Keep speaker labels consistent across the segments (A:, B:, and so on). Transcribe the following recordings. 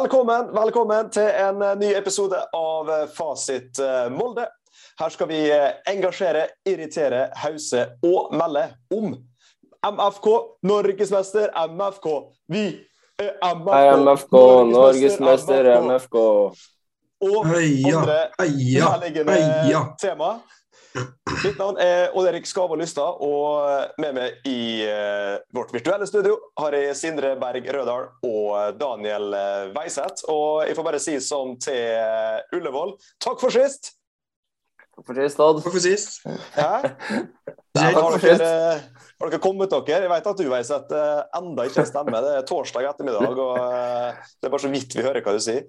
A: Velkommen, velkommen til en eh, ny episode av eh, Fasit eh, Molde. Her skal vi engasjere, irritere, hause og melde om MFK, norgesmester MFK. Vi er MFK,
B: MFK, norgesmester MFK.
A: Og andre
C: heia,
A: nærliggende
C: heia.
A: tema. Mitt navn er Odd-Erik Skava Lystad, og med meg i eh, vårt virtuelle studio har jeg Sindre Berg Rødahl og Daniel Veiseth. Weiseth. Og jeg får bare si som til eh, Ullevål, takk for sist!
B: Takk for sist, Odd.
C: Takk for sist.
A: Hæ?
B: Takk
A: Har
B: for
A: dere,
B: sist.
A: har dere kommet dere? Jeg vet at du Weiseth eh, enda ikke stemmer. Det er torsdag ettermiddag, og eh, det er bare så vidt vi hører hva du sier.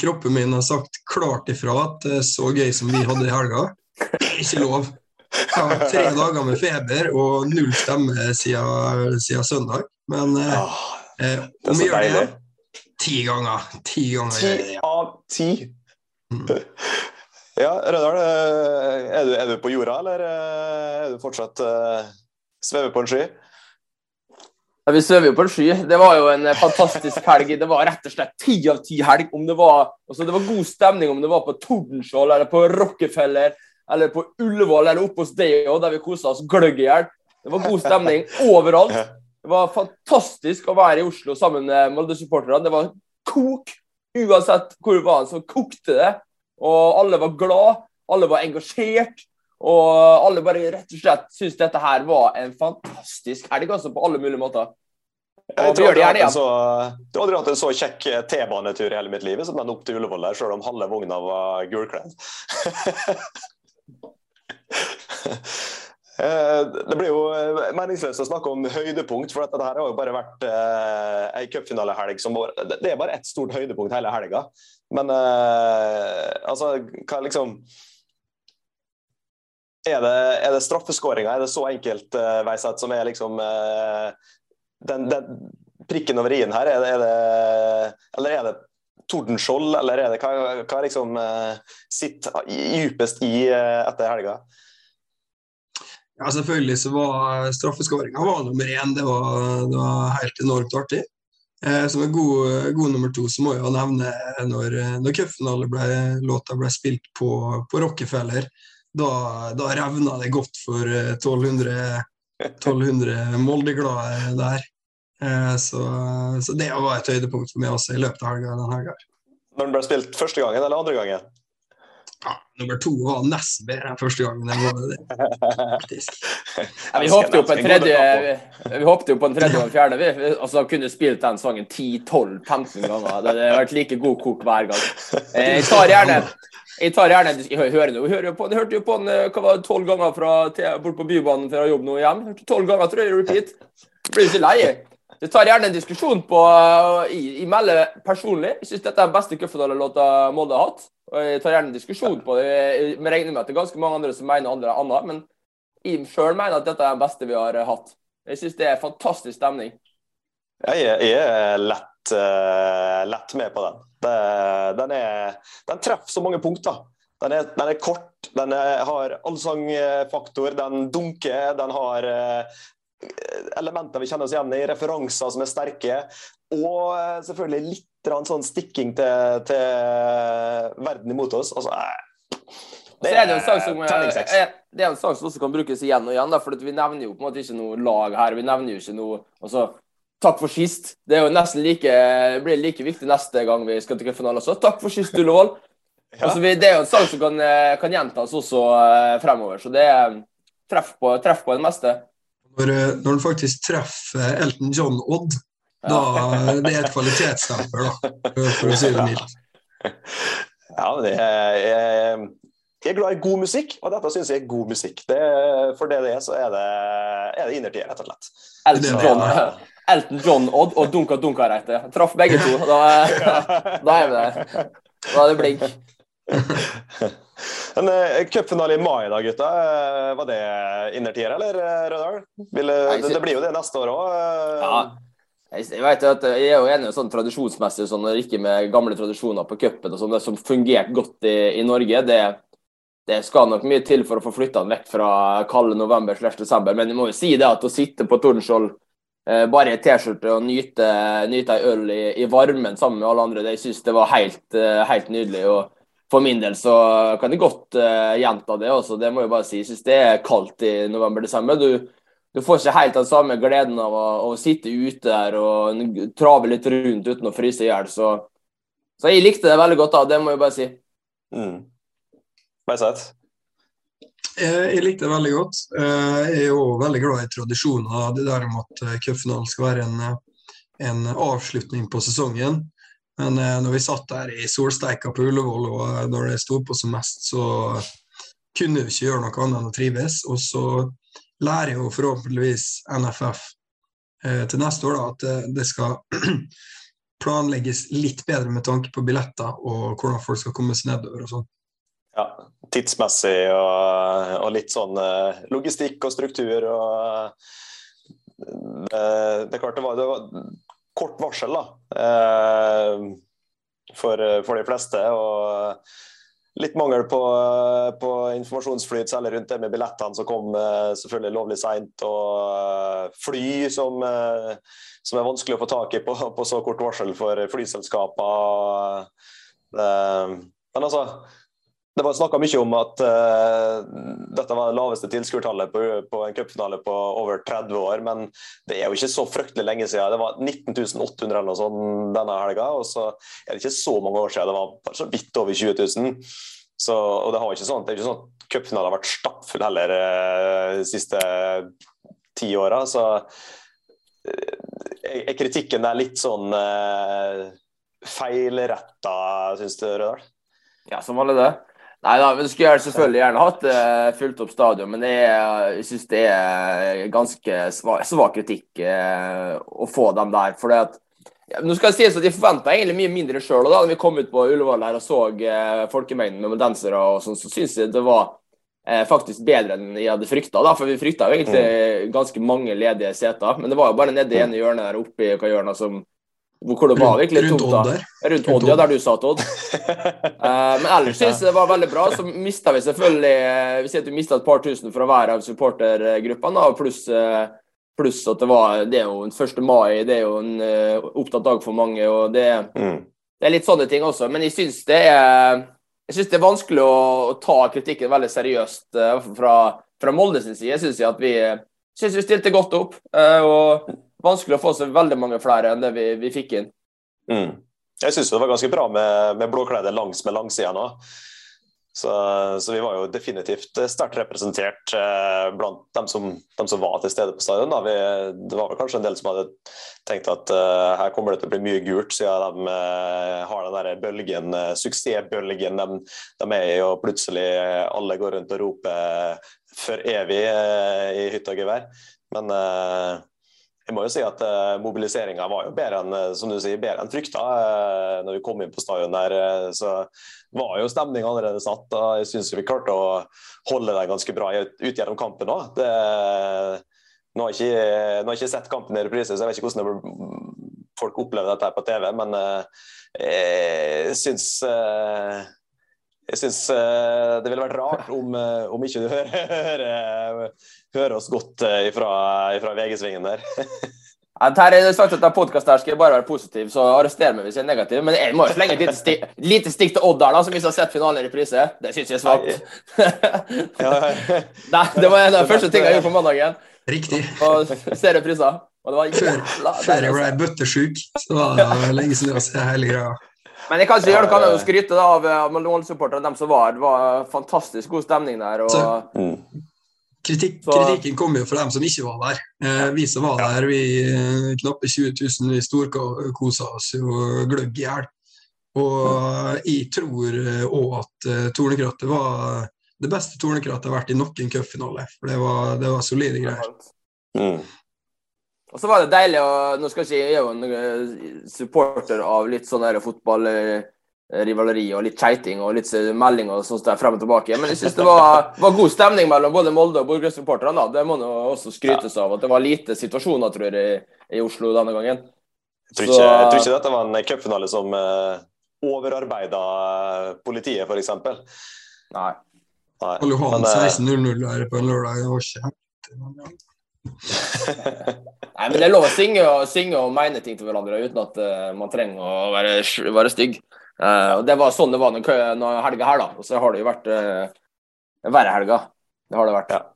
C: Kroppen min har sagt klart ifra at det er så gøy som vi hadde i helga. Ikke lov. Jeg har tre dager med feber og null stemme siden, siden søndag. Men eh,
A: Ah,
C: eh, om vi gjør det Ti ganger. Ti ganger.
A: Ti av ti.
C: Mm.
A: Ja, Rødal, eh, er du, er du på jorda, eller eh, er du fortsatt uh, svever på en sky?
B: Ja, vi svever jo på en sky. Det var jo en fantastisk helg. Det var rett og slett ti av ti helg. Om det var, altså det var god stemning om det var på Tordenskjold eller på Rockefeller eller på Ullevål eller oppe hos deg òg, der vi kosa oss gløgg i hjel. Det var god stemning overalt. Det var fantastisk å være i Oslo sammen med Molde-supporterne. Det var kok. Uansett hvor det var, så kokte det. Og alle var glad, alle var engasjert. Og alle bare rett og slett syntes dette her var en fantastisk helg, altså, på alle mulige måter.
A: Jeg tror jeg har aldri hatt en så kjekk eh, T-banetur i hele mitt liv som den opp til Ullevål der, selv om halve vogna var gulkledd. Eh, Det blir jo eh, meningsløst å snakke om høydepunkt, for dette her har jo bare vært eh, ei cupfinalehelg som bare, det- er bare ett stort høydepunkt hele helga. Men eh, altså, hva liksom Er det, er det straffeskåringa? Er det så enkelt, uh, Veiseth, som er liksom eh, den, den prikken over i-en her? Er det, er det, eller er det Tordenskjold, eller er det hva, hva liksom eh, sitter djupest i eh, etter helga?
C: Ja, selvfølgelig så var straffeskåringa var nummer én. Det var, det var helt enormt artig. Eh, som en god, god nummer to så må jeg jo nevne når, når cupfinalelåta ble, ble spilt på, på Rockefeller. Da, da revna det godt for eh, 1200, 1200 Molde-glade der. Eh, så, så det var et høydepunkt for meg også i løpet av helga. den helga.
A: Når den ble spilt første gangen eller andre gangen?
C: Ja, nummer to var nesten bedre enn første gangen. Det var det, faktisk.
B: Ja, vi håpte jo på en tredje Vi håpte jo på en tredje og en fjerde. Vi, vi altså, kunne spilt den sangen 10-12-15 ganger. Det hadde vært like god kok hver gang. Eh, Jeg tar gjerne jeg tar gjerne, jeg hører, jeg hører på, jeg hørte jo på den eh, tolv ganger fra, til, bort på Bybanen fra jobb nå hjem. Tolv ganger, tror jeg, repeat. Blir ikke lei. Jeg tar gjerne en diskusjon på uh, i, i melde personlig. Jeg syns dette er den beste cupfinalelåta Molde har hatt. Og jeg tar gjerne en diskusjon på det. Jeg jeg regner med at det er ganske mange andre som mener andre annet, men jeg sjøl mener at dette er den beste vi har eh, hatt. Jeg syns det er fantastisk stemning.
A: Jeg er, jeg er lett, uh, lett med på den. Det, den, er, den treffer så mange punkter. Den er, den er kort, den er, har allsangfaktor, den dunker, den har eh, elementer vi kjenner oss igjen i, referanser som er sterke, og eh, selvfølgelig litt sånn stikking til, til verden imot oss. Altså, det
B: Og er det som,
A: terning seks.
B: eh, det er en sang som også kan brukes igjen og igjen, da, for vi nevner jo på en måte ikke noe lag her. Vi nevner jo ikke noe altså, Takk for sist. Det er jo nesten like, blir like viktig neste gang vi skal til cupfinalen også. Takk for sist, Ullevål.
A: Ja.
B: Altså, det er jo en sang som kan, eh, kan gjentas også eh, fremover, så det er treff på, treff på det meste.
C: Når, eh, når han faktisk treffer Elton John Odd, da det er et kvalitetsstempel, da, for, å si det mildt.
A: Ja, det er, jeg, jeg er glad i god musikk, og dette syns jeg er god musikk. Det, for det det er, så er det, er det innertid, rett og slett.
B: Elton
C: Det
B: John. Elton John Odd og Dunka Dunka Reite. Traff begge to. Da, da er vi der. Da er det blink.
A: En eh, cupfinale i mai da, gutta. Eh, Var det innertier, eller, Rødahl? Vil, eh, det, det blir jo det neste år òg.
B: Ja. Jeg, vet at jeg er jo enig sånn tradisjonsmessig, sånn, ikke med gamle tradisjoner på cupen sånn, det som fungerte godt i, i Norge. Det, det skal nok mye til for å få flytta den vekk fra kalde november slash desember. Men jeg må jo si det at å sitte på Tordenskjold eh, bare i T-skjorte og nyte, nyte ei øl i, i, varmen sammen med alle andre. Jeg syns det var helt, eh, helt, nydelig. og For min del så kan jeg godt uh, gjenta det også, det må jeg bare si. Jeg syns det er kaldt i november-desember. Du, du, får ikke helt den samme gleden av å, å sitte ute der og trave litt rundt uten å fryse i hjel. Så, så, jeg likte det veldig godt, da, det må jeg bare si. Mm.
A: Beiseth?
C: Eh, jeg likte det veldig godt. Eh, jeg er jo veldig glad i tradisjoner. Det der med at cupfinalen skal være en, en, avslutning på sesongen. Men når vi satt der i solsteika på Ullevål og når det sto på som mest, så kunne vi ikke gjøre noe annet enn å trives. Og så lærer jo forhåpentligvis NFF til neste år da, at det skal planlegges litt bedre med tanke på billetter og hvordan folk skal komme seg nedover og sånn.
A: Ja, tidsmessig og, og, litt sånn eh, logistikk og struktur og det, det var, det var kort varsel da, eh, for, for, de fleste. og Litt mangel på, på informasjonsflyt, særlig rundt det med billettene som kom eh, selvfølgelig lovlig seint. Og fly som, som, er vanskelig å få tak i på, på så kort varsel for flyselskaper. Men altså det var snakka mye om at uh, dette var det laveste tilskuertallet på, på, en cupfinale på over 30 år, men det er jo ikke så fryktelig lenge siden. Det var 19.800 eller noe sånt denne helga, og så er det ikke så mange år siden det var bare så vidt over 20 000. Så, og det, har ikke sånn, det er ikke sånn at cupfinalen har vært stappfull heller uh, de siste ti åra, så uh, er kritikken der litt sånn uh, feilretta, syns du, Rødahl?
B: Ja, som alle det. Nei da, men skulle selvfølgelig gjerne hatt uh, fulgt opp stadion, men jeg, jeg syns det er ganske svak, svak kritikk uh, å få dem der. For det at, ja, nå skal jeg si at Jeg forventa egentlig mye mindre sjøl. Da vi kom ut på Ullevål her og så uh, folkemengden med dansere, og sånn, så syns jeg det var uh, faktisk bedre enn jeg hadde frykta. For vi frykta jo egentlig mm. ganske mange ledige seter, men det var jo bare nede i ene hjørnet der oppe i hva hjørnet som hvor det var virkelig
C: rundt, tomt.
B: Odd. Rundt Odd, ja, der du satt, Odd. uh, men ellers syns jeg det var veldig bra. Så mista vi selvfølgelig eh, Vi sier at vi mista et par tusen fra hver av supportergruppene, pluss uh, pluss at det var Det er jo en 1. mai, det er jo en uh, opptatt dag for mange, og det, mm. det, er litt sånne ting også. Men jeg syns det er jeg synes det er vanskelig å, å ta kritikken veldig seriøst fra, fra Molde sin side. Jeg syns at vi, synes vi stilte godt opp. og vanskelig å få så veldig mange flere enn det vi, vi fikk inn.
A: Mm. Jeg syns det var ganske bra med, med blåkledde langs med langsida nå. Så, så, vi var jo definitivt sterkt representert eh, blant dem som, dem som, var til stede på stadion. Vi, det var vel kanskje en del som hadde tenkt at eh, her kommer det til å bli mye gult, siden de eh, har den der bølgen, eh, suksessbølgen de, de, er i, og plutselig alle går rundt og roper for evig eh, i hytte og gevær. Men eh, jeg må jo si at uh, Mobiliseringa var jo bedre enn uh, som du sier, bedre enn frykta. Uh, når vi kom inn på stadion der, så var jo stemninga allerede satt. og Jeg syns vi klarte å holde det ganske bra ut, gjennom kampen òg. Nå nå har jeg ikke sett kampen i reprise, så jeg vet ikke hvordan det, folk opplever dette her på TV, men jeg syns jeg syns det ville vært rart om, om ikke du hører hører oss godt ifra fra, VG-svingen der.
B: Ja, her er sagt at denne podkasten skal bare være positiv, så arrester meg hvis jeg er negativ. Men jeg må jo slenge et lite stikk, lite stikk til Odd der, da, som hvis har sett finalen i reprise. Det syns jeg er svakt. Nei, det var en av de første tingene jeg gjorde på mandagen.
C: Riktig.
B: Og ser repriser. Og det var
C: før, før jeg ble bøttesjuk, så var det lenge siden jeg så hele greia.
B: Men jeg kan ikke gjøre noe annet enn å skryte av Malone-supporterne, dem som var. Det var fantastisk god stemning der. og... Så, mm.
C: Kritikk, kritikken kom jo fra dem som ikke var der. Eh, vi som var der, vi eh, knappe 20 000, vi storkosa oss jo gløgg i hjel. Og jeg tror òg eh, at uh, Tornekrattet var det beste Tornekrattet har vært i noen cupfinale. For det var, det var, solide greier. Mm.
B: Og så var det deilig å Nå skal ikke jeg er jo en supporter av litt sånn fotballrivaleri og litt keiting og litt melding og sånt der frem og tilbake. Men jeg syns det var, var, god stemning mellom både Molde og Borgerøy-supporterne. Det må nå også skrytes av at det var lite situasjoner, tror jeg, i, Oslo denne gangen.
A: Jeg tror, ikke, jeg tror ikke dette var en cupfinale som uh, overarbeida politiet, f.eks.
B: Nei.
C: Karl Johan 16.00 her på en lørdag. Det var ikke
B: Nei, men Det er lov å synge og, synge og mene ting til hverandre uten at uh, man trenger å være, være stygg. Uh, og Det var sånn det var noen helger her, da. Og så har det jo vært uh, verre helger. Det har det vært.
A: Ja.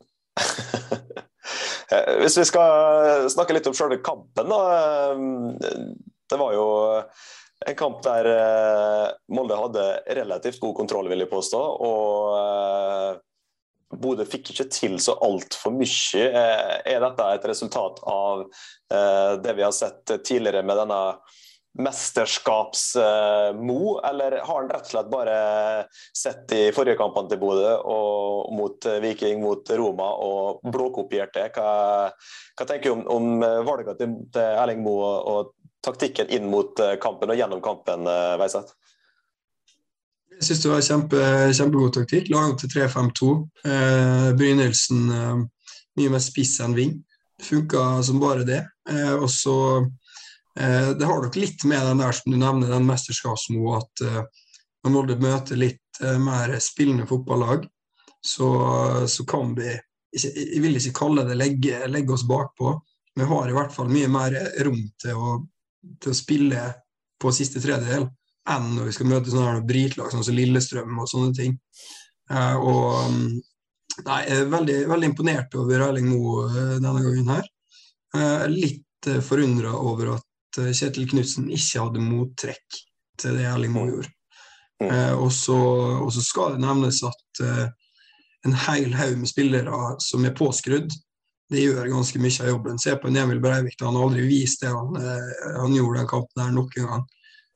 A: Hvis vi skal snakke litt om selve kampen, da. Det var jo en kamp der Molde hadde relativt god kontroll, vil jeg påstå. og Bodø fikk ikke til så altfor mye. Eh, er dette et resultat av eh, det vi har sett tidligere med denne mesterskapsmo, eller har han rett og slett bare sett i forrige kampene til Bodø og mot Viking, mot Roma og blåkopiert det? Hva, hva tenker du om, om valgene til, til Erling Moe og, taktikken inn mot kampen og gjennom kampen, Veiseth?
C: Jeg syns det var kjempe, kjempegod taktikk. Laga til 3-5-2. Eh, begynnelsen eh, mye mer spiss enn ving. Det funka som bare det. Eh, og så eh, Det har nok litt med den der som du nevner, den mesterskapsmo, at eh, når Molde møter litt eh, mer spillende fotballag, så, så, kan vi Jeg vil ikke kalle det legge, legge oss bakpå, vi har i hvert fall mye mer rom til å, til å spille på siste tredjedel enn når vi skal møte sånne britlag sånn som Lillestrøm og sånne ting. Uh, og mm, nei, jeg er veldig, veldig imponert over Erling Moe uh, denne gangen her. Uh, litt uh, forundra over at Kjetil Knutsen ikke hadde mottrekk til det Erling Moe gjorde. og, så, og, så, skal det nevnes at en hel haug med spillere som er påskrudd, det gjør ganske mye av jobben. Se på Emil Breivik, han har aldri vist det han, han gjorde den kampen her noen gang.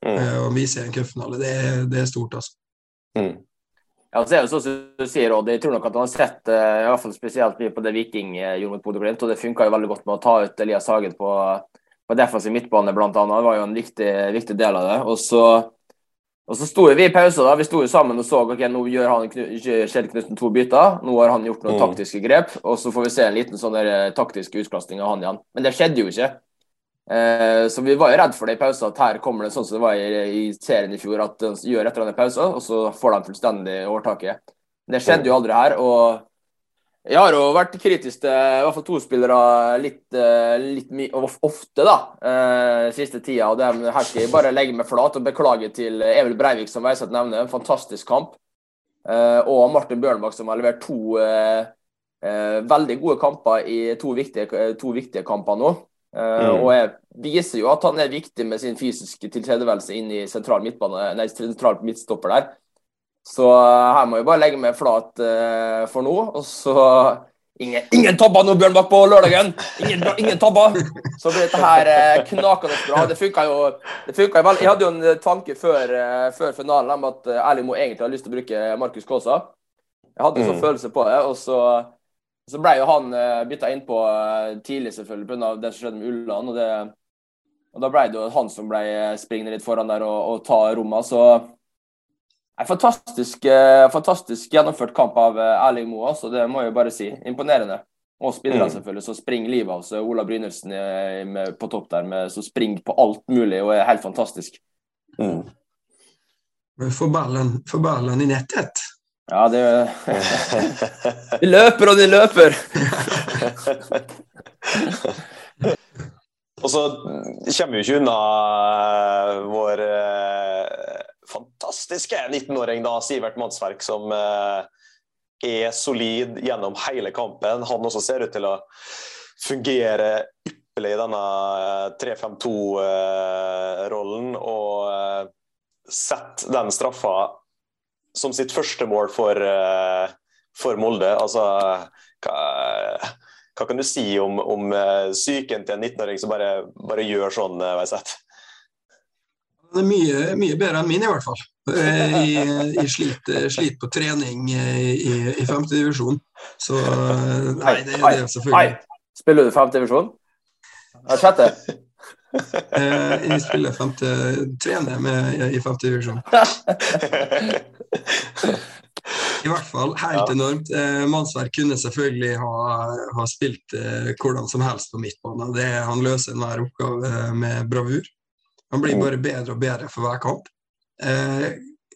C: Mm. Eh, og vise en cupfinale, det, det, er stort, altså.
B: Mm. Ja, så er det sånn som du sier, og Jeg tror nok at han har sett uh, i hvert fall spesielt mye på det Viking uh, gjorde mot Bodø-Glimt. Og det funka veldig godt med å ta ut Elias Hagen på, på defensiv midtbane, bl.a. Det var jo en viktig, viktig, del av det. Og så, og så sto vi i pause. da, Vi sto jo sammen og så ok, nå gjør han Kjell Knutsen to bytter. Nå har han gjort noen mm. taktiske grep. Og så får vi se en liten sånn der, taktisk utklassing av han igjen. Men det skjedde jo ikke. Eh, så vi var jo redd for det i pausen, at her kommer det sånn som det var i, serien i fjor, at de gjør et eller annet i pausen, og så får de fullstendig overtaket. Det skjedde jo aldri her. og jeg har jo vært kritisk til i hvert fall to spillere litt, eh, litt ofte da, eh, siste tida. og det Her skal jeg bare legge meg flat og beklage til Emil Breivik, som Veiseth nevner. En fantastisk kamp. Eh, og Martin Bjørnbakk, som har levert to veldig gode kamper i to viktige, to viktige kamper nå. Uh, mm. Og jeg viser jo at han er viktig med sin fysiske tilstedeværelse inn i sentral midtbane, nei, sentral midtstopper der. Så uh, her må jeg bare legge meg flat uh, for nå. Og så Ingen, ingen tabber nå, Bjørnbakk, på lørdagen! Ingen, ingen tabber! Så blir dette her knakende bra. Det funka jo, det jo vel. Jeg hadde jo en tanke før, før finalen om at Erling Moe egentlig har lyst til å bruke Markus Kaasa. Jeg hadde en sånn mm. følelse på det. og så så ble jo han uh, bytta innpå uh, tidlig, selvfølgelig, pga. det som skjedde med Ulland. Og, det, og da ble det jo han som ble eh, springende litt foran der og, og ta rommet. Så en fantastisk, uh, fantastisk gjennomført kamp av uh, Erling Moe, altså, det må jeg jo bare si. Imponerende. Og spillerne, mm. selvfølgelig, som springer livet av seg. Ola Brynildsen på topp der, med, som springer på alt mulig og er helt fantastisk. Mm.
C: For ballen, ballen i nettet.
B: Ja, det De løper og de løper!
A: og så kommer vi jo ikke unna eh, vår eh, fantastiske 19-åring, da, Sivert Mannsverk, som eh, er solid gjennom hele kampen. Han også ser ut til å fungere ypperlig i denne 3-5-2-rollen. og setter den straffa som sitt første mål for, uh, for Molde. Altså, hva, hva, kan du si om, om uh, psyken til en 19-åring som bare, bare, gjør sånn, uh, Veiseth?
C: Det er mye, mye, bedre enn min, i hvert fall. Jeg sliter, sliter, på trening i, i femtedivisjon. Så nei, det, det er selvfølgelig Hei.
B: Spiller du femte divisjon? Sjette?
C: det jeg spiller femte trener med i femte divisjon. I hvert fall helt ja. enormt. Eh, Mannsverk kunne selvfølgelig ha, ha spilt eh, hvordan som helst på midtbanen. Det, han løser enhver oppgave eh, med bravur. Han blir bare bedre og bedre for hver kamp. Eh,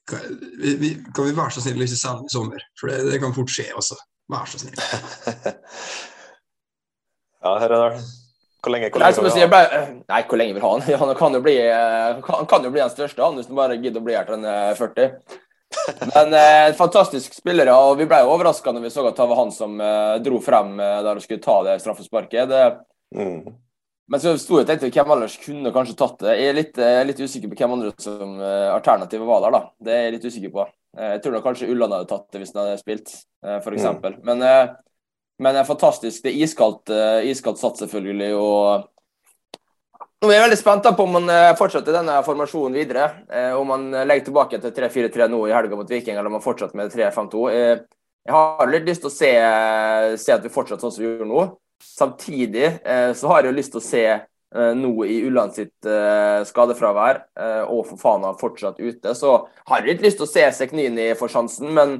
C: kan, vi, kan vi være så snill å ikke selge ham i sommer? For det, det, kan fort skje også. Vær så snill.
A: Ja, Rødal. Hvor lenge, hvor lenge
B: Nei, sier, ble, nei, hvor lenge vil han? Han kan jo bli, han kan jo bli den største, han, hvis han bare gidder å bli her til han er 40. Men eh, fantastisk spillere, og vi ble overraska når vi så at det var han som eh, dro frem eh, der og skulle ta det straffesparket. Det,
A: mm.
B: Men så sto jeg og tenkte hvem ellers kunne kanskje tatt det. Jeg er litt, eh, litt usikker på hvem andre som eh, alternativet var der, da. Det er jeg litt usikker på. Eh, jeg tror da kanskje Ulland hadde tatt det hvis han hadde spilt, f.eks. Mm. Men men det er fantastisk. Det er iskaldt, iskaldt satt, selvfølgelig. og nå er jeg veldig spent på om man eh, fortsetter denne formasjonen videre. Eh, om man legger tilbake til 3-4-3 nå i helga mot Viking, eller om man fortsetter med 3-5-2. jeg har litt lyst til å se, se, at vi fortsetter sånn som vi gjør nå. Samtidig så har jeg jo lyst til å se nå i Ulland sitt skadefravær, og for faen fortsatt ute, så har jeg litt lyst til å se Seknini få sjansen. men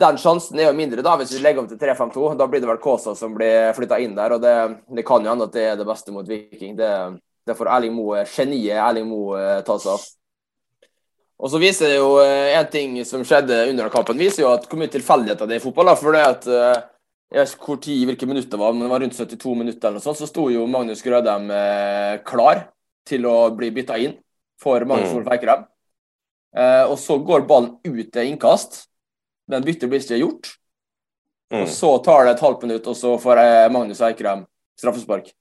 B: den sjansen er jo mindre da, hvis vi legger om til 3-5-2. Da blir det vel Kaasa som blir flytta inn der. og det, det, kan jo hende at det er det beste mot Viking. Det, det får Erling Moe, geniet Erling Moe eh, ta seg av. Og så viser det jo eh, en ting som skjedde under kampen, viser jo at hvor mye tilfeldigheter det er i fotball. da, for det at eh, jeg vet ikke hvor tid, hvilke minutter det var, men det var rundt 72 minutter, eller noe sånt, så sto jo Magnus Grødem klar til å bli bytta inn for Magnus mm. Wolff Eikrem. Eh, og så går ballen ut til innkast men byttet blir ikke gjort. Mm. Og så tar det et halvt minutt, og så får Magnus Eikrem straffespark.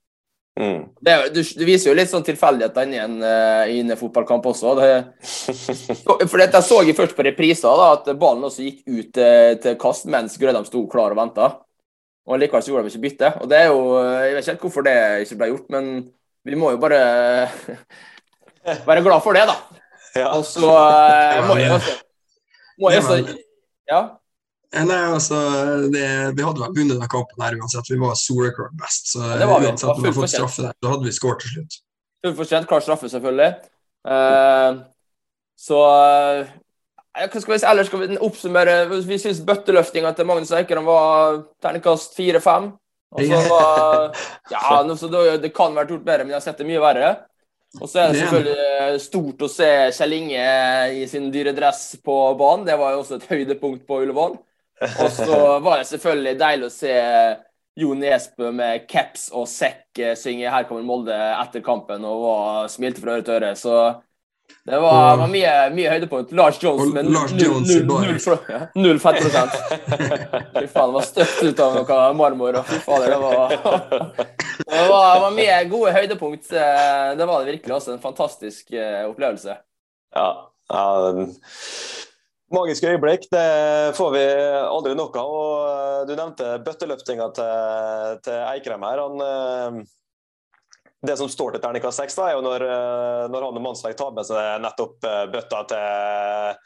B: Mm. Det, du, du, viser jo litt sånn tilfeldigheter inni en, uh, i en fotballkamp også. Det, for dette så jeg først på repriser, da, at ballen også gikk ut uh, til kast mens Grødam sto klar og venta. Og likevel så gjorde de ikke bytte. Og det er jo, Jeg vet ikke helt hvorfor det ikke ble gjort, men vi må jo bare være glad for det, da. Ja. Og så uh, må jeg også, må jeg også ja.
C: Eh, nei, altså, det, Vi hadde vel vunnet den kampen her uansett. Vi var soleklart best. Så
B: ja, det var vi.
C: uansett om vi hadde fått straffe der, så hadde vi skåret til slutt.
B: Fullt fortjent. Klar straffe, selvfølgelig. Uh, så uh, hva skal vi si ellers? Skal vi oppsummere? Vi syns bøtteløftinga til Magnus Eikeren var terningkast fire-fem. Ja, det kan vært gjort bedre, men jeg har sett det mye verre. Og så er det selvfølgelig eh, stort å se Kjell Inge i sin dyre dress på banen. Det var jo også et høydepunkt på Ullevål. Og så var det selvfølgelig deilig å se Jo Nesbø med caps og sekk eh, synge 'Her kommer Molde' etter kampen og var, smilte fra øre til øre. Så det var, var mye, mye, høydepunkt. Lars Jones med null, null, null, null fettprosent. Fy faen, det var støtt ut av noe marmor. Og fy faen, det var, det var, var mye gode høydepunkt. Eh, det var det virkelig også. En fantastisk eh, opplevelse.
A: Ja. ja Magiske øyeblikk, det får vi aldri nok av. og eh, Du nevnte bøtteløftinga til, til Eikrem her. Han det som står til terningkast seks, er jo når, eh, når og Mannsverk tar med seg nettopp eh, bøtta til,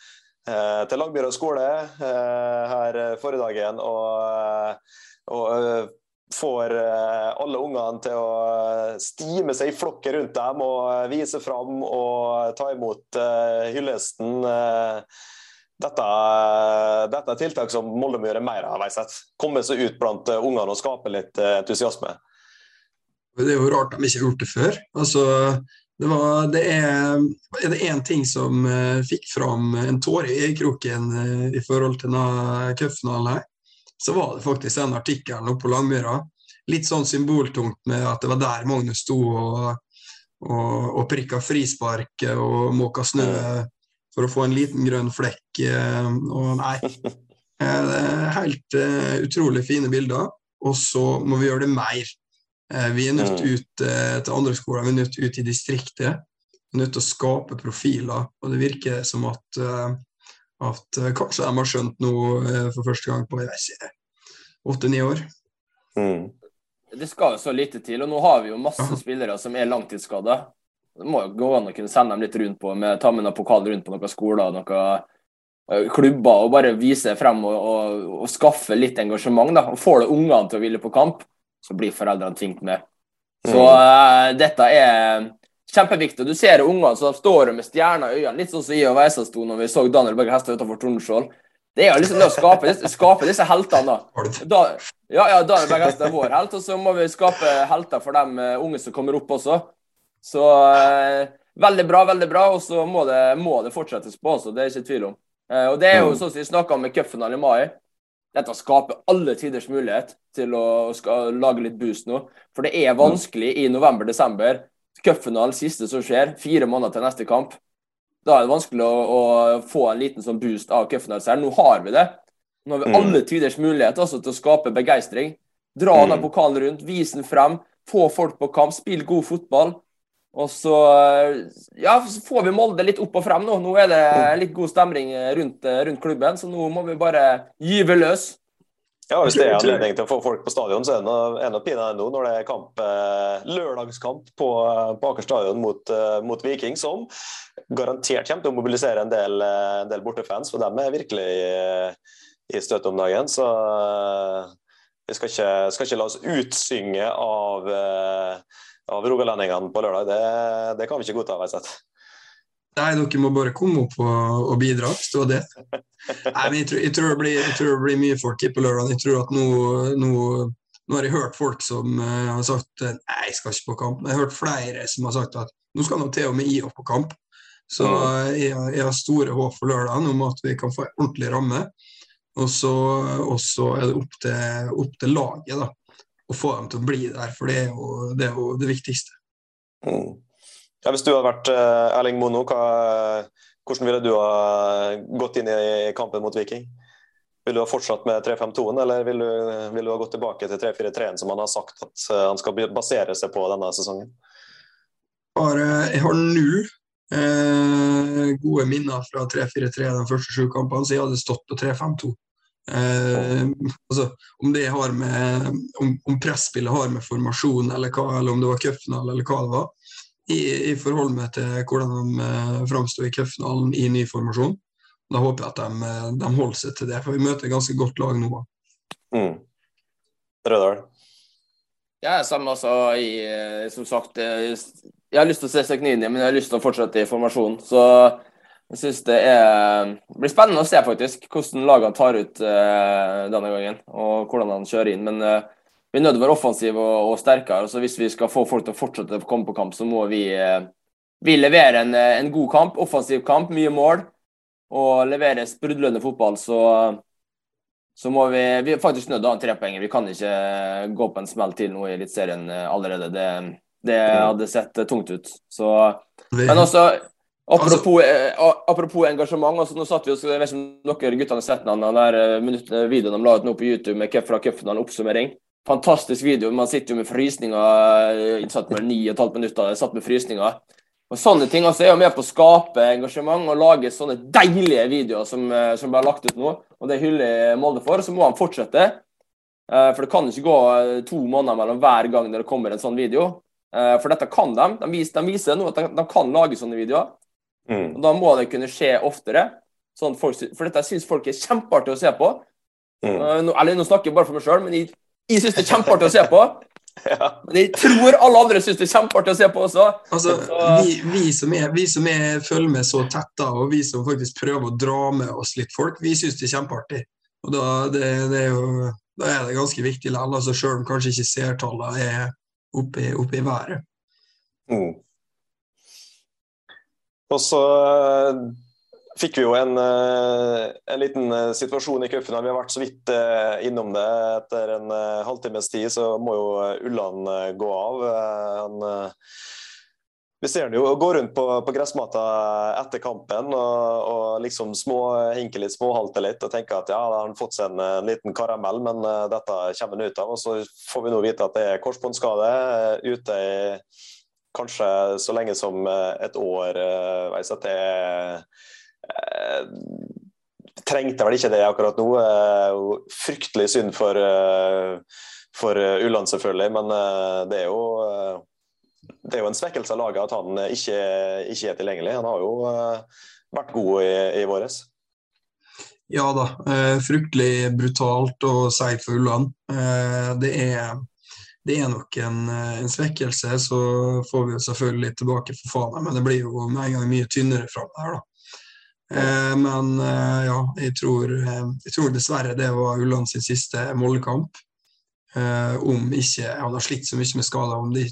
A: eh, til Langbyrå skole her forrige dagen. Og, og får alle ungene til å stime seg i flokken rundt dem og vise fram og ta imot hyllesten. Dette, dette, er tiltak som Molde må gjøre mer av. Komme seg ut blant ungene og skape litt entusiasme.
C: Det er jo rart de ikke har gjort det før. Altså, det, var, det er, er det én ting som uh, fikk fram en tåre i kroken uh, i forhold til denne cupfinalen her, så var det faktisk den artikkelen oppe på Langmyra. Litt sånn symboltungt med at det var der Magnus sto og, og, og prikka frispark og måka snø for å få en liten grønn flekk. Uh, og nei, helt utrolig fine bilder. Og så må vi gjøre det mer. Eh, vi er nødt mm. ut eh, til andre skoler, vi er nødt ut i distriktet. Vi er nødt til å skape profiler. Og det virker som at, eh, at kanskje de har skjønt noe for første gang på åtte-ni år.
B: Mm. Det skal jo så lite til, og nå har vi jo masse ja. spillere som er langtidsskada. Det må jo gå an å kunne sende dem litt rundt på, med, ta med noen pokal rundt på noen skoler noen klubber, og bare vise frem og, og, og skaffe litt engasjement. da, og Får det ungene til å ville på kamp, så blir foreldrene tvunget med. Så uh, dette er kjempeviktig. Du ser ungene som står med stjerner i øynene, litt sånn som jeg og Veisa sto når vi så Daniel Berger Hestad utenfor Tordenskjold. Det er jo liksom det å skape, skape disse heltene, da. da ja, ja, Daniel Berger Hestad er vår helt, og så må vi skape helter for de uh, unge som kommer opp også. Så uh, veldig bra, veldig bra. Og så må det, må det fortsettes på også, det er ikke tvil om. og det er jo sånn som vi snakka om med cupfinalen i mai. Dette skaper alle tiders mulighet til å lage litt boost nå. For det er vanskelig i november-desember. Cupfinalen siste som skjer, fire måneder til neste kamp. Da er det vanskelig å, å få en liten sånn boost av cupfinaleseieren. Nå har vi det. Nå har vi mm. alle tiders mulighet altså, til å skape begeistring. Dra mm. den pokalen rundt, vis den frem, få folk på kamp, spill god fotball. Og så ja, så får vi Molde litt opp og frem nå. Nå er det litt god stemning rundt, rundt klubben, så nå må vi bare gyve løs.
A: Ja, Hvis det er anledning til å få folk på stadion, så er det enda pinadø nå når det er kamp, eh, lørdagskamp på, på Aker stadion mot, eh, mot, Viking, som garantert kommer til å mobilisere en del, eh, en del bortefans. For dem er virkelig i, i støtet om dagen. Så vi skal ikke, skal ikke la oss utsynge av av rogalendingene på lørdag. Det, det, kan vi ikke godta. Har sett.
C: Nei, dere må bare komme opp og, og bidra. hvis det. Nei, men jeg tror, jeg, tror blir, jeg tror, det blir, mye folk på lørdag. Jeg tror at nå, nå, nå har jeg hørt folk som uh, har sagt nei, jeg skal ikke på kamp. Jeg har hørt flere som har sagt at nå skal nå til og med IF på kamp. Så uh, jeg, jeg, har store håp for lørdagen om at vi kan få en ordentlig ramme. Og så, er det opp til, opp til laget, da å få dem til å bli der, for det er jo det, er jo det viktigste.
A: Mm. Ja, hvis du hadde vært uh, Erling Mono, hva, hvordan ville du ha gått inn i kampen mot Viking? Vil du ha fortsatt med 3-5-2-en, eller vil du, vil du, ha gått tilbake til 3-4-3-en, som han har sagt at uh, han skal basere seg på denne sesongen?
C: Bare, jeg har null eh, gode minner fra 3-4-3 de første sju kampene, så jeg hadde stått på 3-5-2. Eh, altså, om det har med om, om presspillet har med formasjon eller hva, eller om det var cupfinale eller hva det var. I, i forhold med til hvordan de eh, framsto i cupfinalen i ny formasjon. Da håper jeg at de, eh, de, holder seg til det, for vi møter et ganske godt lag nå.
A: Mm. Rødal?
B: Ja, samme altså. I, eh, som sagt, eh, jeg har lyst til å se Seknini, men jeg har lyst til å fortsette i formasjon. Så jeg synes det er, blir spennende å se faktisk hvordan lagene tar ut uh, denne gangen, og hvordan han kjører inn. Men uh, vi er nødt til å være offensive og, og sterkere. så Hvis vi skal få folk til å fortsette å komme på kamp, så må vi, uh, vi levere en, en, god kamp, offensiv kamp, mye mål. Og levere sprudlende fotball, så, så må vi Vi er faktisk nødt til å ha en trepoenger. Vi kan ikke gå på en smell til nå i Eliteserien allerede. Det, det hadde sett tungt ut. Så, men også Altså, apropos engasjement. Altså, nå satt vi også, jeg vet ikke om dere guttene har sett den, den der eh, videoen de la ut nå på YouTube med fra cupfinalen oppsummering. Fantastisk video. Man sitter jo med frysninger. Eh, satt med ni og et halvt minutter, satt med frysninger. Og Sånne ting altså, er jo med på å skape engasjement og lage sånne deilige videoer som, eh, som ble lagt ut nå. Og Det hyller Molde for. Så må han fortsette. For det kan ikke gå to måneder mellom hver gang det kommer en sånn video. For dette kan de. De viser, de viser nå at de, de kan lage sånne videoer. Mm. Og Da må det kunne skje oftere. Sånn folk, for dette syns folk er kjempeartig å se på. Mm. Uh, nå, eller nå snakker jeg bare for meg sjøl, men jeg, jeg syns det er kjempeartig å se på. ja. Men jeg tror alle andre syns det er kjempeartig å se på også.
C: Altså, vi, vi, som er, vi som er, følger med så tett, da, og vi som faktisk prøver å dra med oss litt folk, vi syns det er kjempeartig. Og da, det, det er, jo, da er det ganske viktig likevel, altså, selv om kanskje ikke seertallene er oppe, oppe i været. Mm.
A: Og så eh, fikk vi jo en, eh, en liten eh, situasjon i cupen. Vi har vært så vidt innom det. Etter en halvtimes tid så må jo Ulland gå av. Han, vi ser han jo gå rundt på, på gressmatta etter kampen og, og liksom små, hinke litt, småhalte litt og tenke at ja, da har han fått seg en, en, liten karamell, men dette kommer han ut av. Og så får vi nå vite at det er korsbåndskade ute i kanskje så lenge som eh, et år. Eh, at det eh, trengte vel ikke det akkurat nå. Fryktelig synd for, for Ulland, selvfølgelig, men det er jo det er jo en svekkelse av laget at han ikke, ikke er tilgjengelig. Han har jo vært god i, i våres.
C: Ja da. fryktelig brutalt og seigt for Ulland. det er det er nok en, eh, en, svekkelse. Så får vi jo selvfølgelig tilbake for faen, men det blir jo med en gang mye tynnere fram der, da. Eh, men eh, ja, jeg tror, eh, jeg tror, dessverre det var Ulland sin siste målkamp. Eh, om ikke han har slitt så mye med skader, om det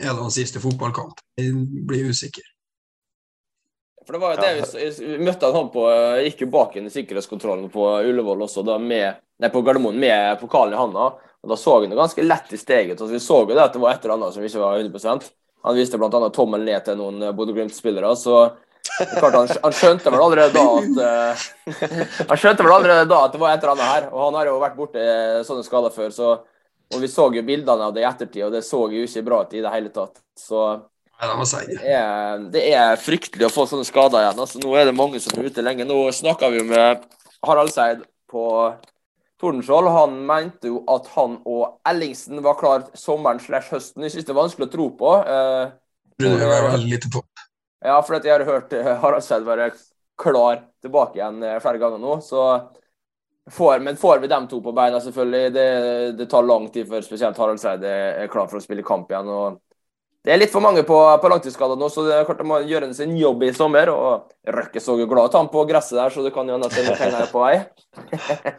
C: er hans siste fotballkamp. Jeg blir usikker.
B: For det var jo det vi, vi møtte han på Gikk jo bak inn i sikkerhetskontrollen på Ullevål også, da med, nei, på Gardermoen med pokalen i handa. Og Da så han det ganske lett i steget. Altså, vi så jo det at det var et eller annet som ikke var 100 Han viste bl.a. tommelen ned til noen Bodø-Glimt-spillere. så Klart, han, han, skjønte vel allerede da at uh, Han skjønte vel allerede da at det var et eller annet her. Og han har jo vært borti sånne skader før. Så, og vi så jo bildene av det i ettertid, og det så jo ikke bra ut i det hele tatt. Så det er, det er fryktelig å få sånne skader igjen. Altså, nå er det mange som er ute lenge. Nå snakka vi jo med Harald Seid på Tordenskjold. Han mente jo at han og Ellingsen var klar sommeren slash høsten. Jeg synes det er vanskelig å tro på. Uh,
C: det var veldig lite på.
B: Ja, for jeg har hørt eh, Harald Seid være klar tilbake igjen eh, flere ganger nå. så får, Men får vi dem to på beina, selvfølgelig. Det, det tar lang tid før spesielt Harald Seid er klar for å spille kamp igjen. og Det er litt for mange på, på langtidsskader nå, så det er klart de må gjøre sin jobb i sommer. og Røkke så jo glad ut han på gresset der, så du kan jo hende at det er penger på vei.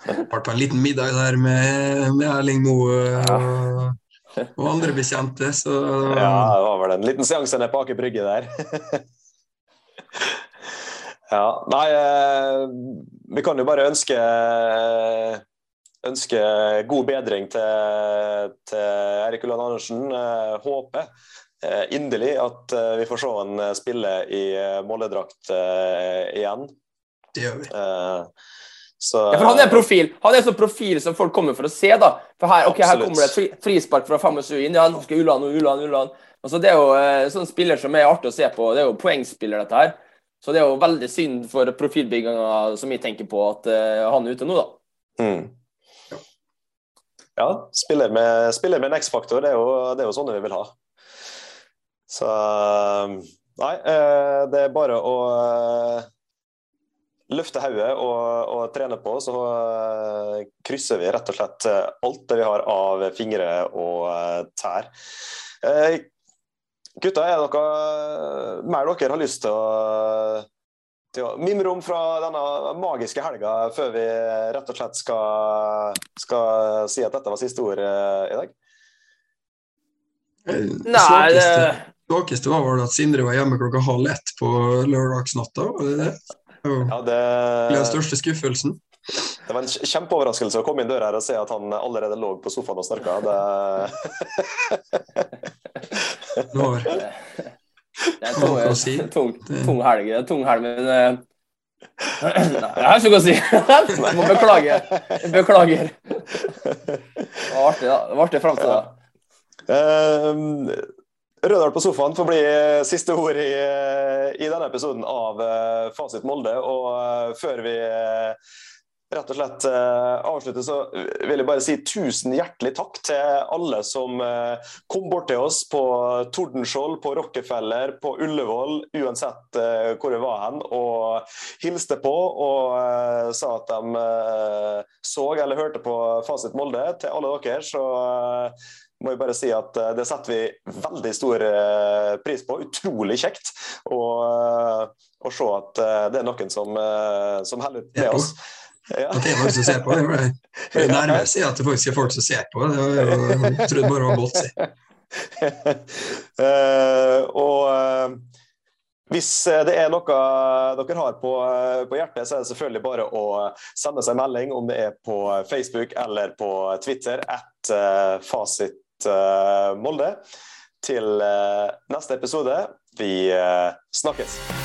C: Det ble en liten middag der med, med Erling Moe. Og andre bekjente, så
A: Ja, det var vel en liten seanse nede på Aker Brygge der. ja, nei eh, Vi kan jo bare ønske ønske god bedring til, til Erik Ulland Andersen. Eh, håper inderlig at vi får se han spille i Molde-drakt igjen.
C: Det gjør vi.
B: Så, ja, for han er profil. Han er sånn profil som folk kommer for å se. da. For Her okay, her kommer det et fri, frispark fra 25 inn. Ja, nå skal Ulan og Ulan, Ulan. Altså, det er jo eh, sånn spiller som er artig å se på. Det er jo poengspiller, dette her. Så det er jo veldig synd for profilbygginga som vi tenker på, at uh, han er ute nå, da.
A: Mm. Ja, spiller med, spiller med en X-faktor. Det, det, er jo sånne vi vil ha. Så Nei, uh, det er bare å uh, løfte hodet og, og, trene på, så uh, krysser vi rett og slett eh, alt det vi har av fingre og tær. Gutter, gutta, er det noe mer dere har lyst til å, til å mimre om fra denne magiske helga, før vi rett og slett skal, skal si at dette var siste ord i dag?
C: Nei, det svakeste var vel at Sindre var hjemme klokka halv ett på lørdagsnatta. var det det? Ja, det... Den største skuffelsen.
A: Det var en kjempeoverraskelse å komme inn døra her og se at han allerede lå på sofaen og snorka. Det...
C: Når?
B: Det er tung, si. tung, tung helg. Tung helg, men uh... jeg har ikke noe å si. Jeg må beklage. Beklager. Det var artig, da. Det var artig fram til da.
A: Rødal på sofaen får bli eh, siste ord i, eh, i, denne episoden av eh, Fasit Molde. Og før vi rett og slett avslutte, så vil jeg bare si tusen hjertelig takk til alle som kom bort til oss på Tordenskjold, på Rockefeller, på Ullevål, uansett hvor vi var hen, og hilste på og sa at de så eller hørte på Fasit Molde. Til alle dere så må jeg bare si at eh, Det setter vi veldig stor eh, pris på. Utrolig kjekt og eh, å se at det er noen som, som holder ut med oss.
C: Ja. At det er folk som ser på. Det er nærmere å si at det faktisk er folk som ser på. Det jeg trodde bare var godt,
A: uh, og uh, hvis det er noe dere har på, på, hjertet, så er det selvfølgelig bare å sende seg melding, om det er på Facebook eller på Twitter, at uh, fasit Eh, Molde til eh, neste episode. Vi eh, snakkes.